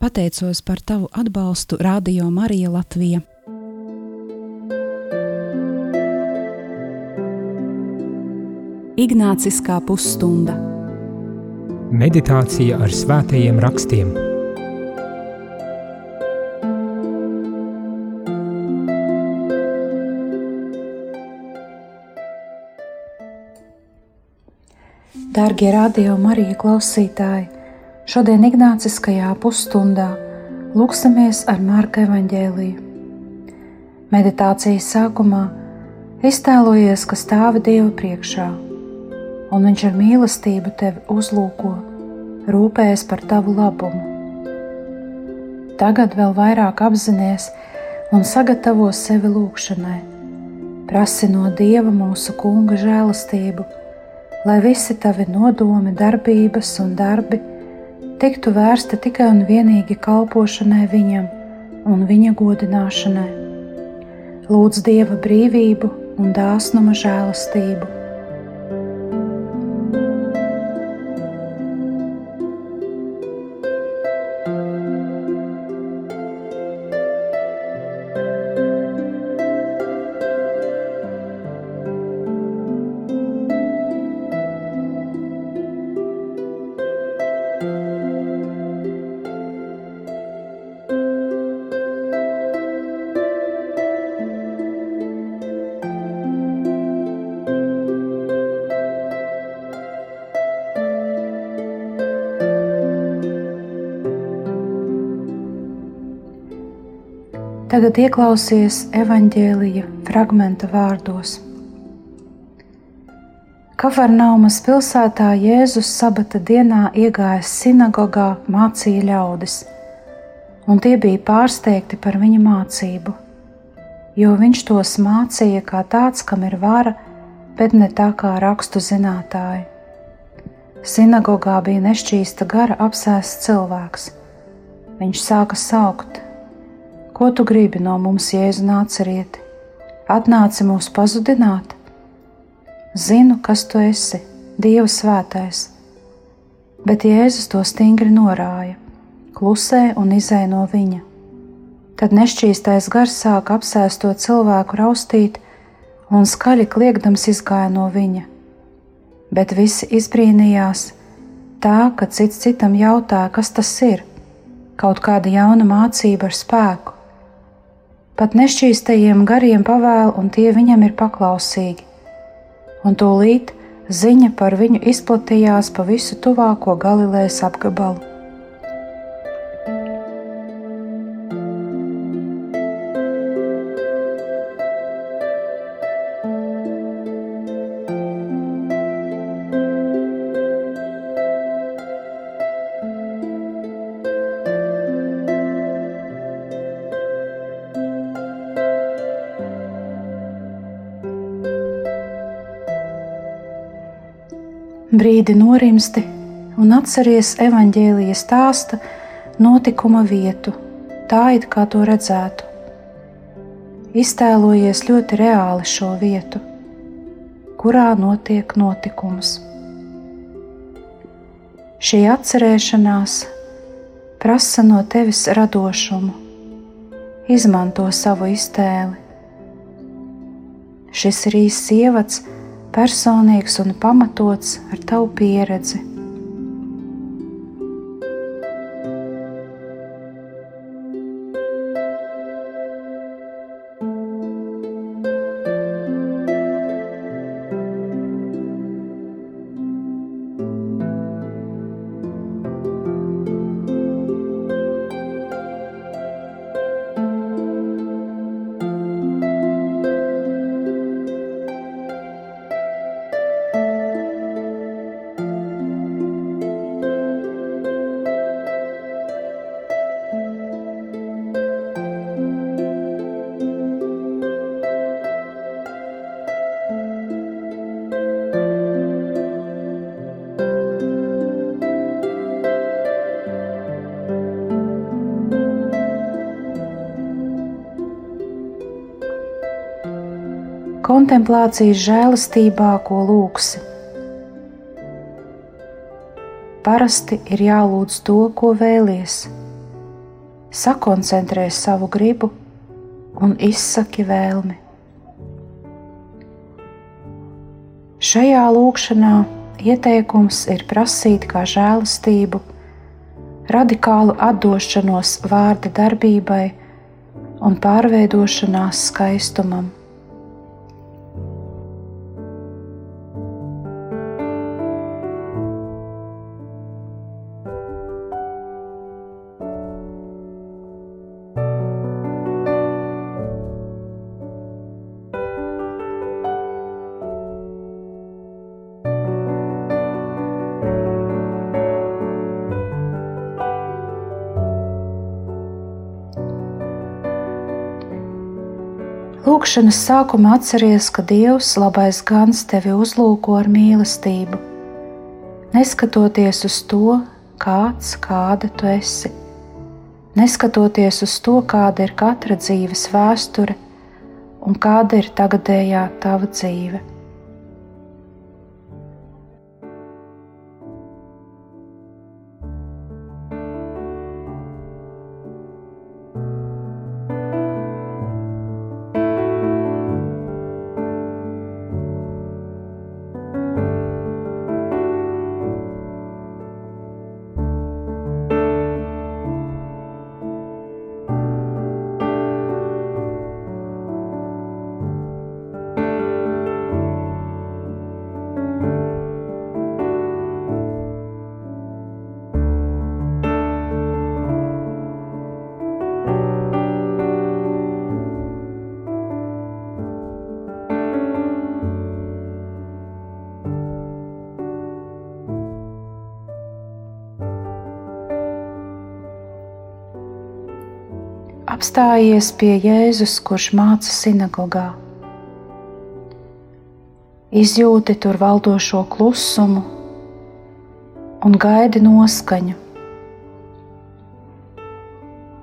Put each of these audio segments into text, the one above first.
Pateicos par tavu atbalstu Radio Marija Latvija. Ignāciskā pusstunda Meditācija ar svētajiem rakstiem Dārgie radio Marija klausītāji! Šodien Ignāciskajā pusstundā lūksimies ar Marka evaņģēliju. Meditācijas sākumā iztēlojies, ka stāvi Dieva priekšā, un Viņš ar mīlestību tevi uzlūko, rūpējas par tavu labumu. Tagad vēl vairāk apzināties un sagatavo sevi lūgšanai. Prasi no Dieva mūsu Kunga žēlastību, lai visi tavi nodomi, darbības un darbi tiktu vērsta tikai un vienīgi kalpošanai viņam un viņa godināšanai. Lūdz Dieva brīvību un dāsnuma žēlastību Tagad ieklausies evaņģēlīja fragmenta vārdos. Kafarnaumas pilsētā Jēzus sabata dienā iegājis sinagogā, mācīja ļaudis, un tie bija pārsteigti par viņa mācību, jo viņš tos mācīja kā tāds, kam ir vara, bet ne tā kā rakstu zinātāji. Sinagogā bija nešķīsta gara apsēsts cilvēks. Viņš sāka saukt: Ko tu gribi no mums, Jēzu nācerieti? Atnāci mūs pazudināt? Zinu, kas tu esi, Dieva svētais. Bet Jēzus to stingri norāja, klusē un izēja no viņa. Tad nešķīstais gars sāk apsēst to cilvēku raustīt, un skaļi kliegdams izgāja no viņa. Bet visi izbrīnījās, tā ka cits citam jautāja, kas tas ir, kaut kāda jauna mācība ar spēku pat nešķīstajiem gariem pavēl, un tie viņam ir paklausīgi. Un tūlīt ziņa par viņu izplatījās pa visu tuvāko Galilejas apgabalu. Brīdi norimsti un atceries evaņģēlijas stāsta notikuma vietu, tā it kā to redzētu. Iztēlojies ļoti reāli šo vietu, kurā notiek notikums. Šī atcerēšanās prasa no tevis radošumu, izmanto savu iztēli. Šis ir īsts ievads personīgs un pamatots ar tavu pieredzi. Kontemplācijas žēlastībā, ko lūgsi. Parasti ir jālūdz to, ko vēlies, sakoncentrē savu gribu un izsaki vēlmi. Šajā lūkšanā ieteikums ir prasīt kā žēlastību, radikālu atdošanos vārda darbībai un pārveidošanās skaistumam. Lūkšanas sākumā atceries, ka Dievs, labais gans, tevi uzlūko ar mīlestību, neskatoties uz to, kāds, kāda tu esi, neskatoties uz to, kāda ir katra dzīves vēsture un kāda ir tagadējā tava dzīve. Apstājies pie Jēzus, kurš māca sinagogā. Izjūti tur valdošo klusumu un gaidi noskaņu.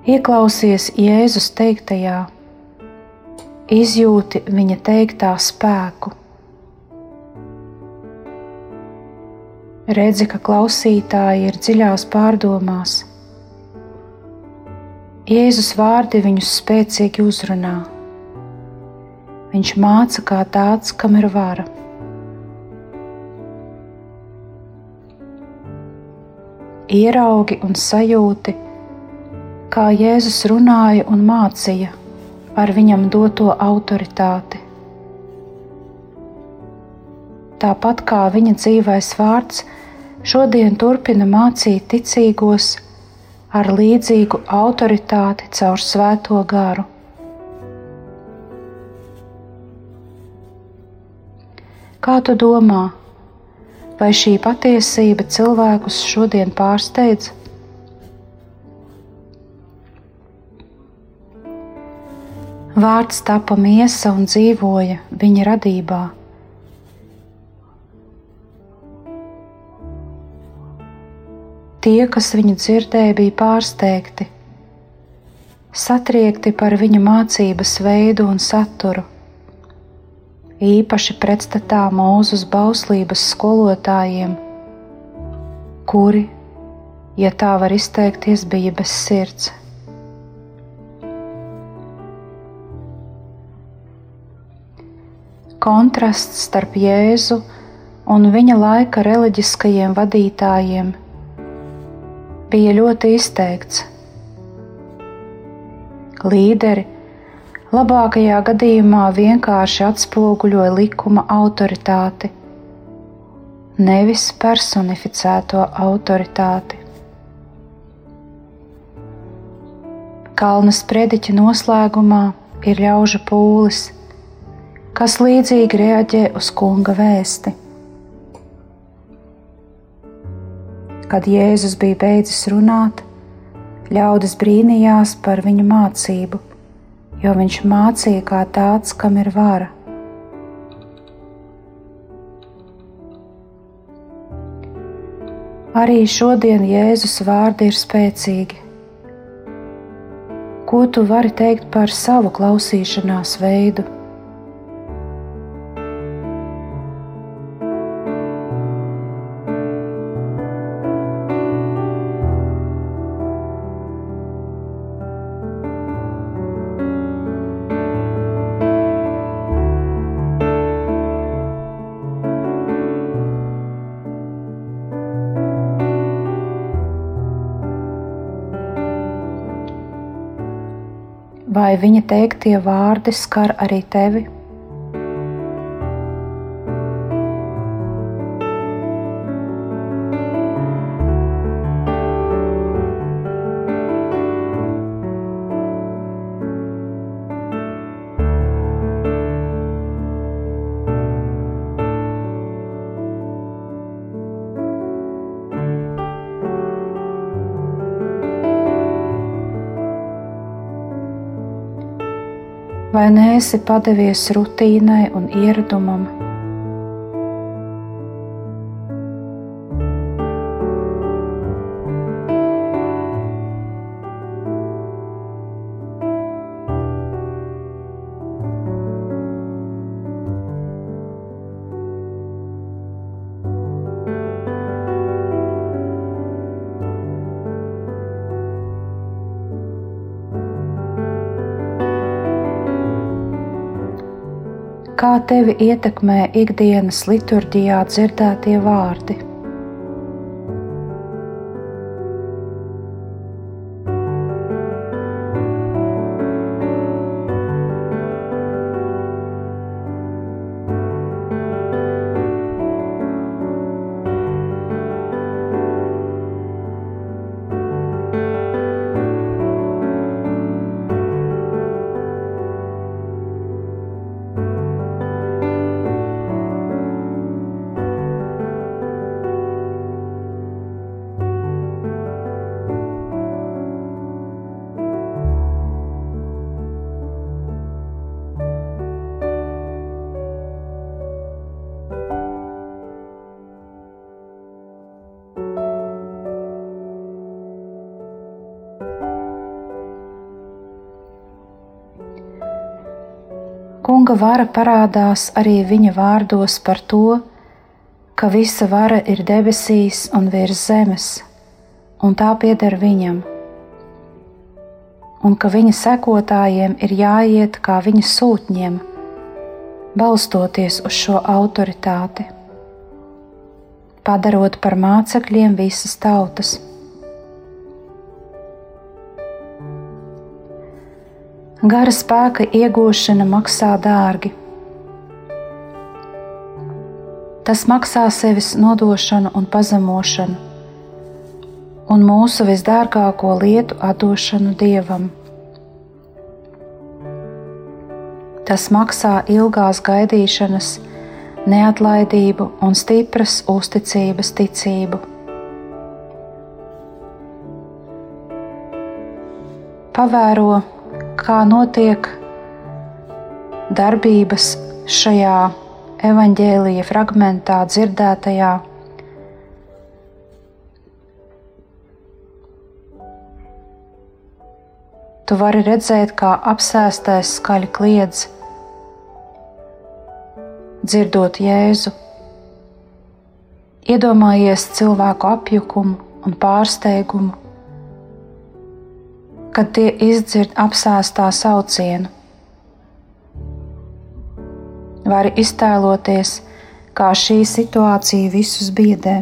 Ieklausies Jēzus teiktajā, izjūti viņa teiktā spēku. Redzi, ka klausītāji ir dziļās pārdomās Jēzus vārdi viņus spēcīgi uzrunā. Viņš māca kā tāds, kam ir vara. Ieraugi un sajūti, kā Jēzus runāja un mācīja ar viņam doto autoritāti. Tāpat kā viņa dzīvais vārds šodien turpina mācīt ticīgos, ar līdzīgu autoritāti caur svēto garu. Kā tu domā, vai šī patiesība cilvēkus šodien pārsteidz? Vārds tapa miesa un dzīvoja viņa radībā. Tie, kas viņu dzirdēja, bija pārsteigti, satriekti par viņa mācības veidu un saturu. Īpaši pretstatā mūzus bauslības skolotājiem, kuri, ja tā var izteikties, bija bez sirds. Kontrasts starp Jēzu un viņa laika reliģiskajiem vadītājiem – bija ļoti izteikts. Līderi labākajā gadījumā vienkārši atspoguļoja likuma autoritāti, nevis personificēto autoritāti. Kalna sprediķa noslēgumā ir ļaužu pūlis, kas līdzīgi reaģē uz kunga vēsti. Kad Jēzus bija beidzis runāt, ļaudis brīnījās par viņa mācību, jo viņš mācīja kā tāds, kam ir vara. Arī šodien Jēzus vārdi ir spēcīgi. Ko tu vari teikt par savu klausīšanās veidu? Viņa teiktie vārdi skar arī tevi? Vai neesi padevies rutīnai un ieradumam? Tevi ietekmē ikdienas liturģijā dzirdētie vārdi? Kunga vara parādās arī viņa vārdos par to, ka visa vara ir debesīs un virs zemes, un tā pieder viņam, un ka viņa sekotājiem ir jāiet kā viņa sūtņiem, balstoties uz šo autoritāti, padarot par mācekļiem visas tautas. Gara spēka iegūšana maksā dārgi. Tas maksā sevis nodošanu un pazemošanu, un mūsu visdārgāko lietu atdošanu Dievam. Tas maksā ilgās gaidīšanas, neatlaidību un stipras uzticības ticību. Pavēro kā notiek darbības šajā evaņģēlīja fragmentā dzirdētajā. Tu vari redzēt, kā apsēstais skaļi kliedz, dzirdot Jēzu. Iedomājies cilvēku apjukumu un pārsteigumu kad tie izdzird apsēstā saucienu. Vari iztēloties, kā šī situācija visus biedē.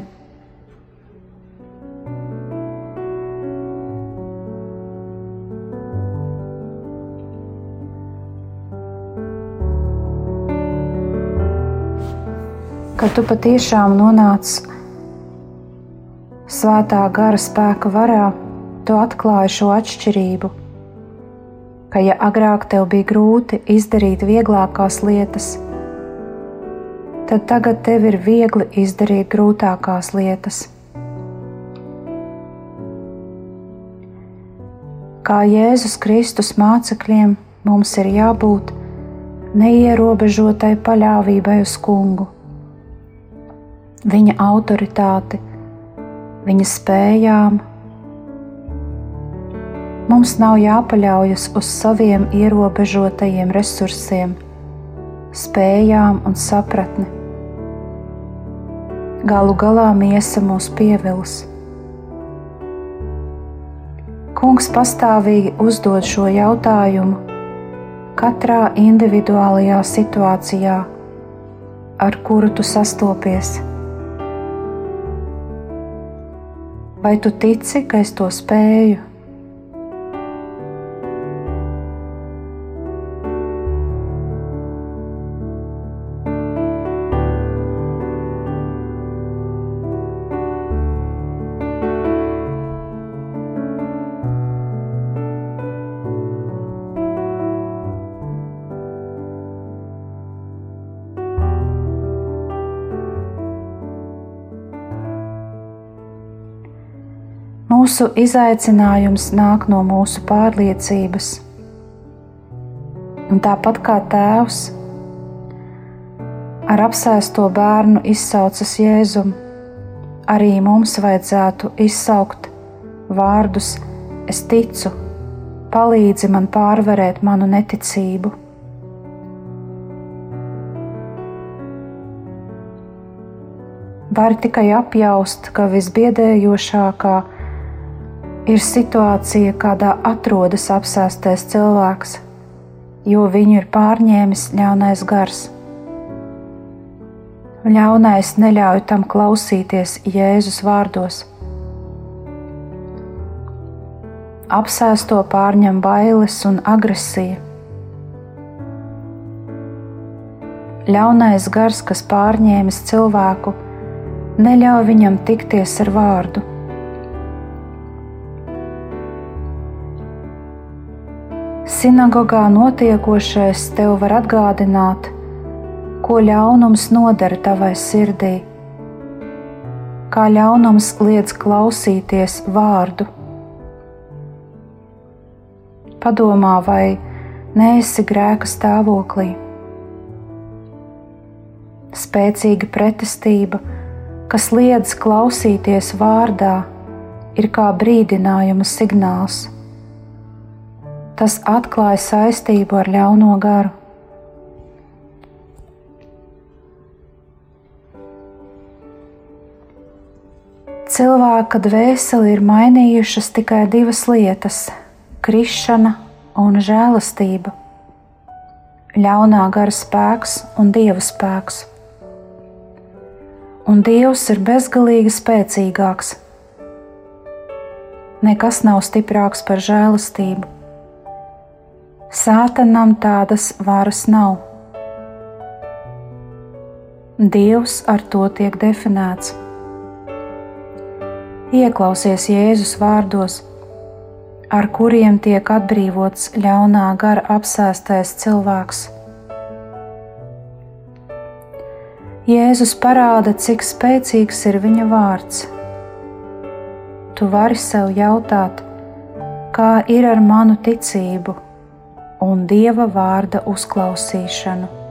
Kad tu patiešām nonāc svētā gara spēka varā, tu atklāji šo atšķirību, ka ja agrāk tev bija grūti izdarīt vieglākās lietas, tad tagad tev ir viegli izdarīt grūtākās lietas. Kā Jēzus Kristus mācekļiem mums ir jābūt neierobežotai paļāvībai uz kungu, viņa autoritāti, viņa spējām Mums nav jāpaļaujas uz saviem ierobežotajiem resursiem, spējām un sapratni. Galu galā miesa mūs pievils. Kungs pastāvīgi uzdod šo jautājumu katrā individuālajā situācijā, ar kuru tu sastopies. Vai tu tici, ka es to spēju? Mūsu izaicinājums nāk no mūsu pārliecības. Un tāpat kā tēvs ar apsēsto bērnu izsaucas Jēzum, arī mums vajadzētu izsaukt vārdus: Es ticu, palīdzi man pārvarēt manu neticību. Var tikai apjaust, ka visbiedējošākā ir situācija, kādā atrodas apsēstais cilvēks, jo viņu ir pārņēmis ļaunais gars. Ļaunais neļauj tam klausīties Jēzus vārdos. Apsēsto pārņem bailes un agresija. Ļaunais gars, kas pārņēmis cilvēku, neļauj viņam tikties ar vārdu. Sinagogā notiekošais tev var atgādināt, ko ļaunums nodara tavai sirdī, kā ļaunums liedz klausīties vārdu. Padomā, vai neesi grēka stāvoklī. Spēcīga pretestība kas liedz klausīties vārdā, ir kā brīdinājuma signāls. Tas atklāja saistību ar ļauno garu. Cilvēka dvēseli ir mainījušas tikai divas lietas - krišana un žēlastība, ļaunā gara spēks un dieva spēks un Dievs ir bezgalīgi spēcīgāks. Nekas nav stiprāks par žēlastību. Sātanam tādas varas nav. Dievs ar to tiek definēts. Ieklausies Jēzus vārdos, ar kuriem tiek atbrīvots ļaunā gara apsēstais cilvēks. Jēzus parāda, cik spēcīgs ir viņa vārds. Tu vari sev jautāt, kā ir ar manu ticību un dieva vārda uzklausīšanu.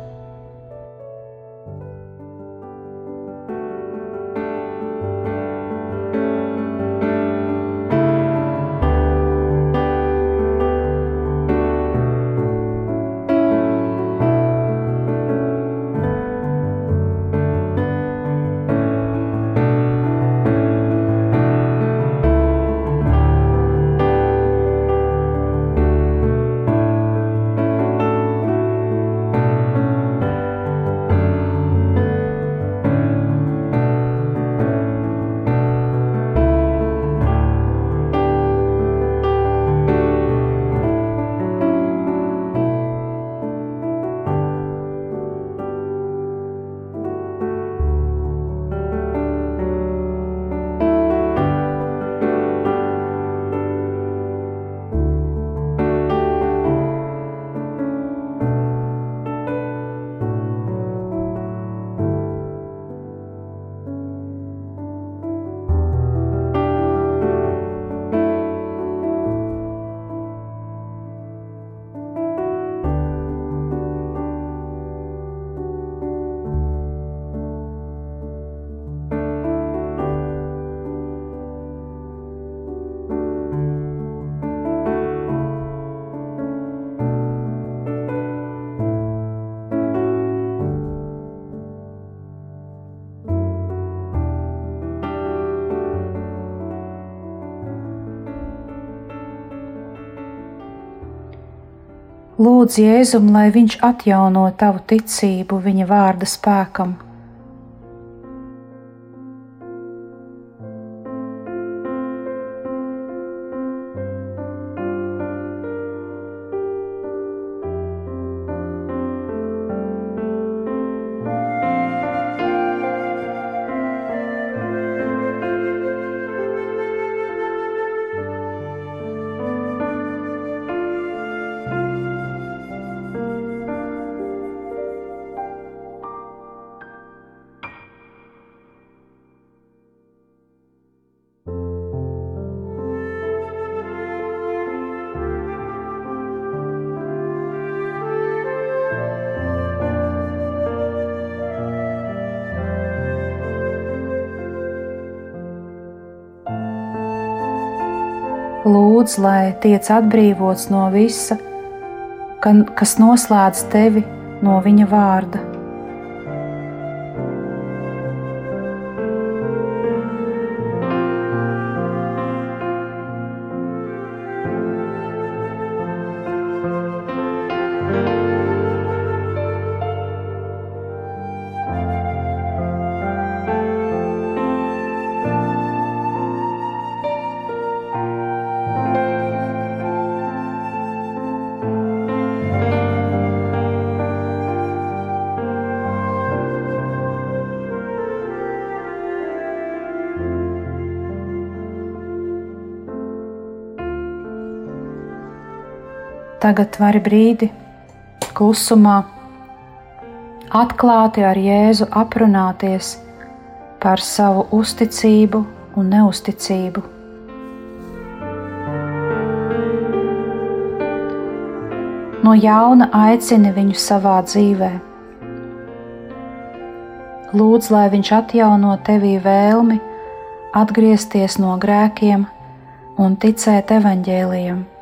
Lūdz Jēzum, lai viņš atjauno tavu ticību viņa vārda spēkam. Lūdz, lai tiec atbrīvots no visa, kas noslēdz tevi no viņa vārda. Tagad vari brīdi klusumā atklāti ar Jēzu aprunāties par savu uzticību un neusticību. No jauna aicini viņu savā dzīvē. Lūdzu, lai viņš atjauno tevī vēlmi atgriezties no grēkiem un ticēt evaņģēlījumam.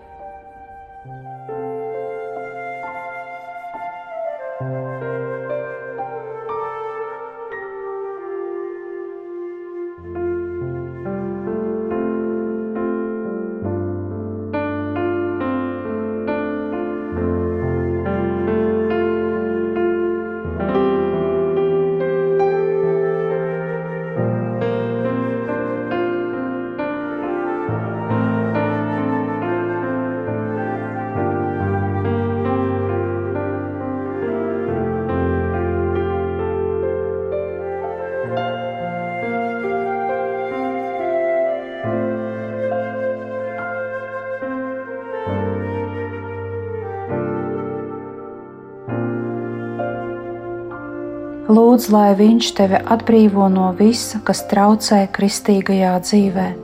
Lūdzu, lai Viņš tevi atbrīvo no visa, kas traucē kristīgajā dzīvēm.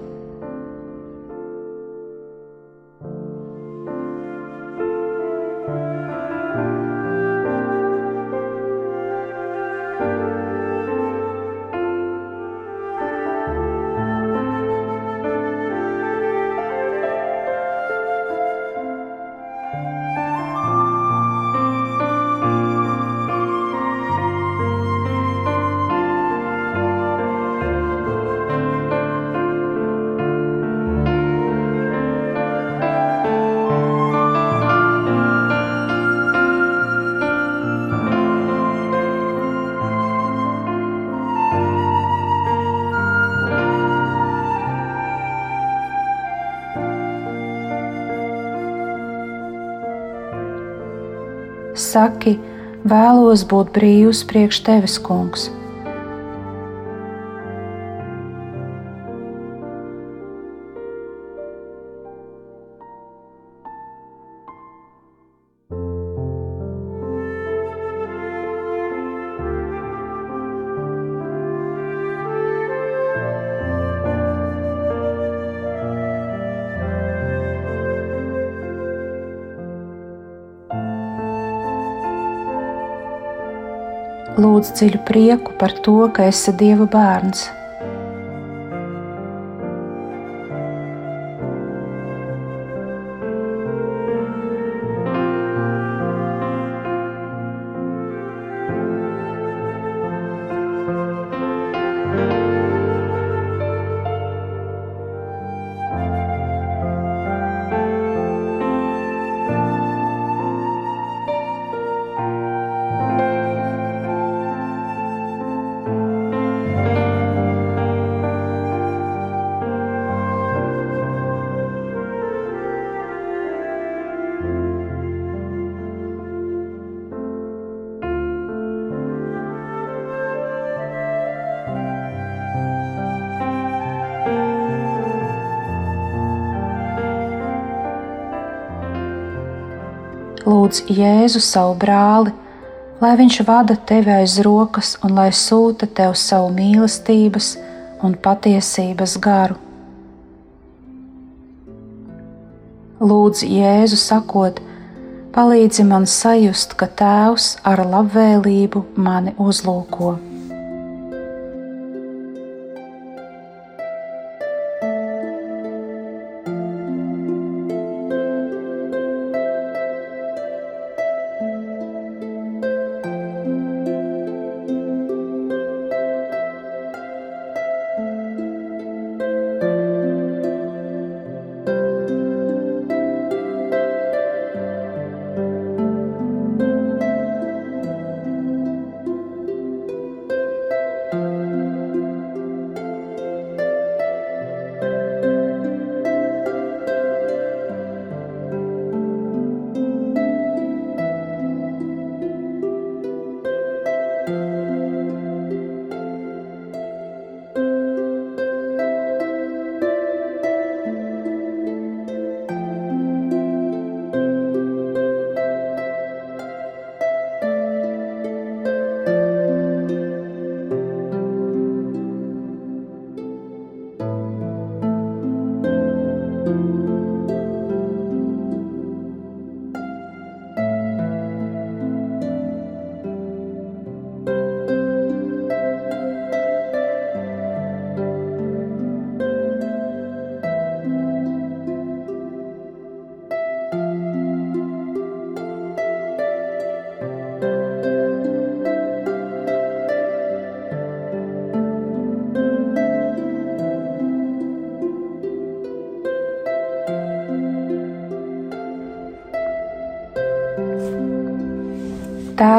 Vēlos būt brīvs priekš tevis, kungs. Lūdz dziļu prieku par to, ka esi Dieva bērns lūdz Jēzu savu brāli, lai viņš vada tevi aiz rokas un lai sūta tev savu mīlestības un patiesības garu. Lūdz Jēzu sakot, palīdzi man sajust, ka Tēvs ar labvēlību mani uzlūko.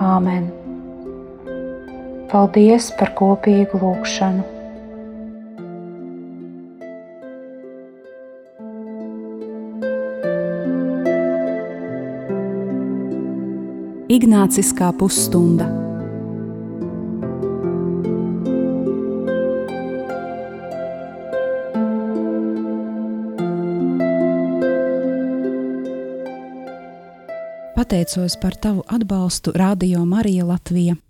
Āmen! Paldies par kopīgu lūgšanu! Ignāciskā pusstunda. Pateicos par tavu atbalstu Radio Marija Latvija.